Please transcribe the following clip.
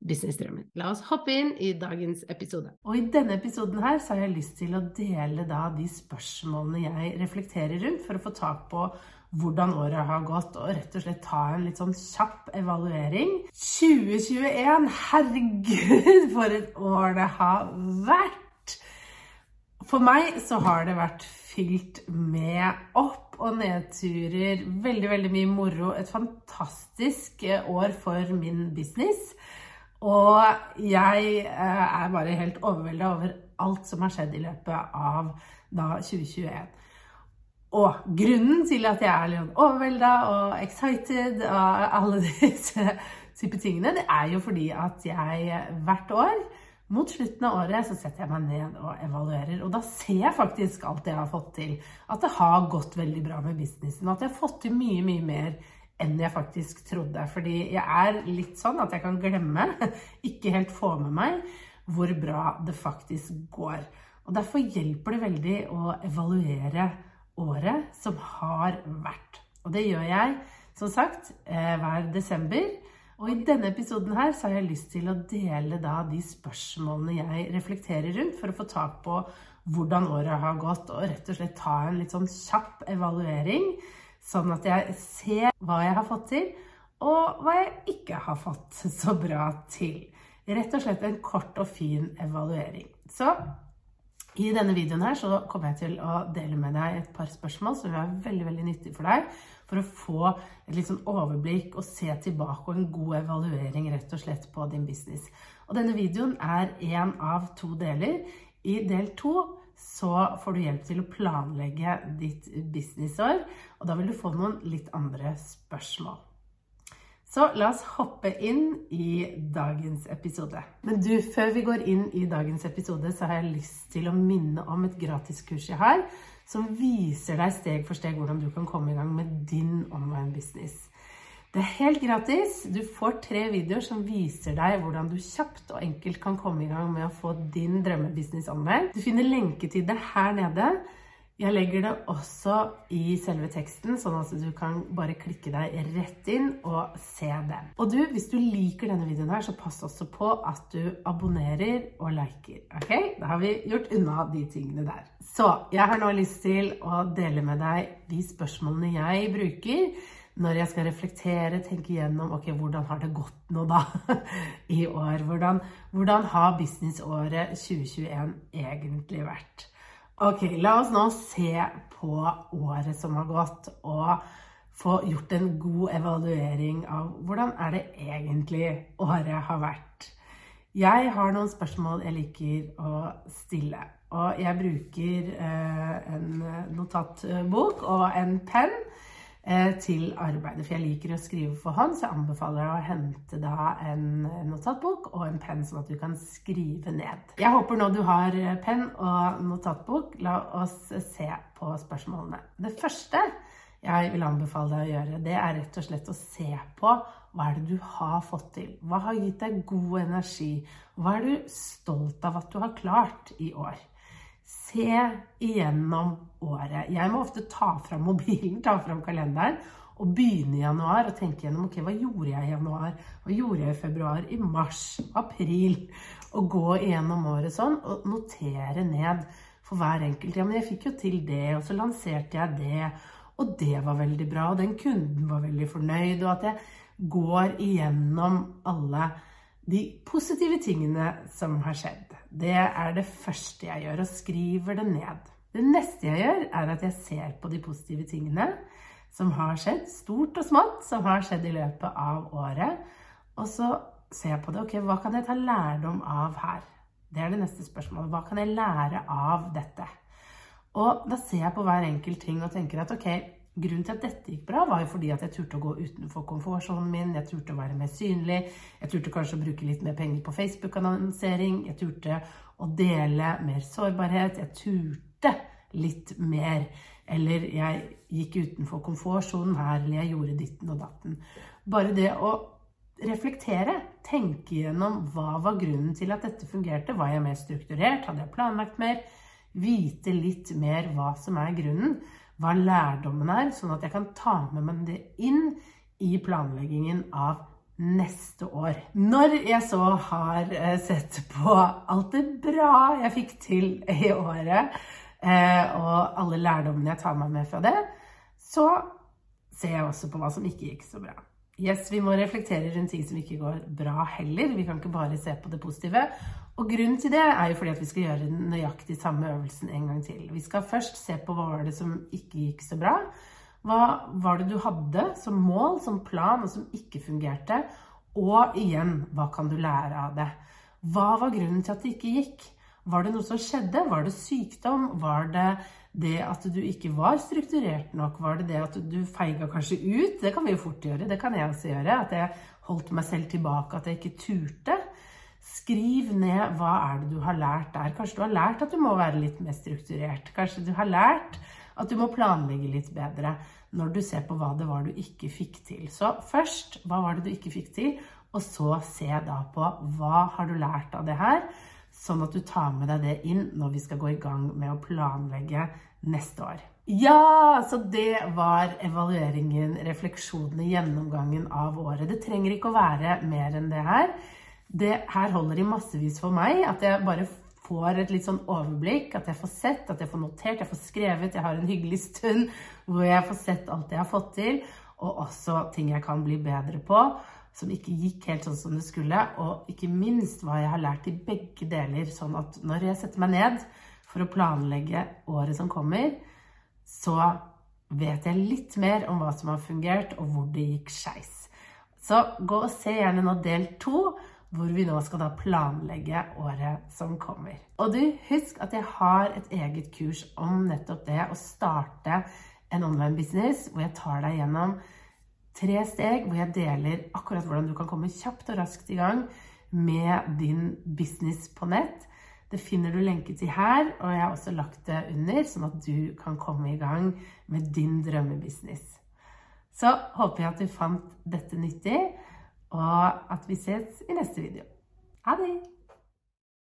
businessdrømmen. La oss hoppe inn i dagens episode. Og i denne episoden her så har jeg lyst til å dele da de spørsmålene jeg reflekterer rundt, for å få tak på hvordan året har gått, og rett og slett ta en litt sånn kjapp evaluering. 2021, herregud, for et år det har vært! For meg så har det vært fylt med opp- og nedturer, veldig, veldig mye moro. Et fantastisk år for min business. Og jeg eh, er bare helt overvelda over alt som har skjedd i løpet av da 2021. Og grunnen til at jeg er litt overvelda og excited av alle disse type tingene, det er jo fordi at jeg hvert år mot slutten av året så setter jeg meg ned og evaluerer, og da ser jeg faktisk alt jeg har fått til. At det har gått veldig bra med businessen, at jeg har fått til mye, mye mer enn jeg faktisk trodde. Fordi jeg er litt sånn at jeg kan glemme, ikke helt få med meg, hvor bra det faktisk går. Og derfor hjelper det veldig å evaluere året som har vært. Og det gjør jeg, som sagt, eh, hver desember. Og i denne episoden her så har jeg lyst til å dele da de spørsmålene jeg reflekterer rundt, for å få tak på hvordan året har gått, og rett og slett ta en litt sånn kjapp evaluering, sånn at jeg ser hva jeg har fått til, og hva jeg ikke har fått så bra til. Rett og slett en kort og fin evaluering. Så i denne videoen her så kommer jeg til å dele med deg et par spørsmål som er veldig veldig nyttig for deg, for å få et litt sånn overblikk og se tilbake og en god evaluering rett og slett på din business. Og denne videoen er én av to deler. I del to så får du hjelp til å planlegge ditt businessår, og da vil du få noen litt andre spørsmål. Så la oss hoppe inn i dagens episode. Men du, før vi går inn i dagens episode, så har jeg lyst til å minne om et gratiskurs jeg har, som viser deg steg for steg hvordan du kan komme i gang med din online business. Det er helt gratis. Du får tre videoer som viser deg hvordan du kjapt og enkelt kan komme i gang med å få din drømmebusiness anmeldt. Du finner lenke til det her nede. Jeg legger det også i selve teksten, sånn at du kan bare klikke deg rett inn og se den. Og du, hvis du liker denne videoen her, så pass også på at du abonnerer og liker. Ok? Da har vi gjort unna de tingene der. Så jeg har nå lyst til å dele med deg de spørsmålene jeg bruker når jeg skal reflektere, tenke gjennom ok, hvordan har det gått nå da i år? Hvordan, hvordan har businessåret 2021 egentlig vært? Ok, la oss nå se på året som har gått, og få gjort en god evaluering av hvordan er det egentlig året har vært. Jeg har noen spørsmål jeg liker å stille. Og jeg bruker eh, en notatbok og en penn til arbeidet. For jeg liker å skrive for hånd, så jeg anbefaler deg å hente da en notatbok og en penn, sånn at du kan skrive ned. Jeg håper nå du har penn og notatbok. La oss se på spørsmålene. Det første jeg vil anbefale deg å gjøre, det er rett og slett å se på hva er det du har fått til. Hva har gitt deg god energi? Hva er du stolt av at du har klart i år? Se igjennom året. Jeg må ofte ta fram mobilen, ta fram kalenderen og begynne i januar og tenke gjennom ok, hva gjorde jeg i januar, hva gjorde jeg i februar, i mars, april. Og gå igjennom året sånn og notere ned for hver enkelt. Ja, men jeg fikk jo til det, og så lanserte jeg det, og det var veldig bra, og den kunden var veldig fornøyd, og at jeg går igjennom alle de positive tingene som har skjedd. Det er det første jeg gjør, og skriver det ned. Det neste jeg gjør, er at jeg ser på de positive tingene. som har skjedd, stort og smått, som har skjedd i løpet av året. Og så ser jeg på det. Ok, hva kan jeg ta lærdom av her? Det er det neste spørsmålet. Hva kan jeg lære av dette? Og da ser jeg på hver enkelt ting og tenker at ok, grunnen til at dette gikk bra, var jo fordi at jeg turte å gå utenfor komfortsonen min, jeg turte å være mer synlig, jeg turte kanskje å bruke litt mer penger på Facebook-annonsering, jeg turte å dele mer sårbarhet, jeg turte litt mer. Eller jeg gikk utenfor komfortsonen her, eller jeg gjorde ditten og datten. Bare det å reflektere, tenke gjennom hva var grunnen til at dette fungerte. Var jeg mer strukturert? Hadde jeg planlagt mer? Vite litt mer hva som er grunnen, hva lærdommen er, sånn at jeg kan ta med meg det inn i planleggingen av neste år. Når jeg så har eh, sett på alt det bra jeg fikk til i året, eh, og alle lærdommene jeg tar meg med fra det, så ser jeg også på hva som ikke gikk så bra. Yes, Vi må reflektere rundt ting som ikke går bra heller. Vi kan ikke bare se på det positive. Og grunnen til det er jo fordi at vi skal gjøre nøyaktig samme øvelsen en gang til. Vi skal først se på hva var det som ikke gikk så bra. Hva var det du hadde som mål, som plan, og som ikke fungerte? Og igjen, hva kan du lære av det? Hva var grunnen til at det ikke gikk? Var det noe som skjedde? Var det sykdom? Var det det at du ikke var strukturert nok? Var det det at du feiga kanskje ut? Det kan vi jo fort gjøre. Det kan jeg også gjøre. At jeg holdt meg selv tilbake, at jeg ikke turte. Skriv ned hva er det du har lært der. Kanskje du har lært at du må være litt mer strukturert. Kanskje du har lært at du må planlegge litt bedre når du ser på hva det var du ikke fikk til. Så først, hva var det du ikke fikk til? Og så se da på hva har du lært av det her? Sånn at du tar med deg det inn når vi skal gå i gang med å planlegge neste år. Ja, så det var evalueringen, refleksjonene, gjennomgangen av året. Det trenger ikke å være mer enn det her. Det her holder i massevis for meg. At jeg bare får et litt sånn overblikk. At jeg får sett, at jeg får notert, jeg får skrevet. Jeg har en hyggelig stund hvor jeg får sett alt jeg har fått til. Og også ting jeg kan bli bedre på som ikke gikk helt sånn som det skulle. Og ikke minst hva jeg har lært i begge deler. Sånn at når jeg setter meg ned for å planlegge året som kommer, så vet jeg litt mer om hva som har fungert, og hvor det gikk skeis. Så gå og se gjerne nå del to, hvor vi nå skal da planlegge året som kommer. Og du, husk at jeg har et eget kurs om nettopp det å starte en online business, hvor jeg tar deg gjennom tre steg hvor jeg deler akkurat hvordan du kan komme kjapt og raskt i gang med din business på nett. Det finner du lenke til her, og jeg har også lagt det under, sånn at du kan komme i gang med din drømmebusiness. Så håper jeg at du fant dette nyttig, og at vi ses i neste video. Ha det!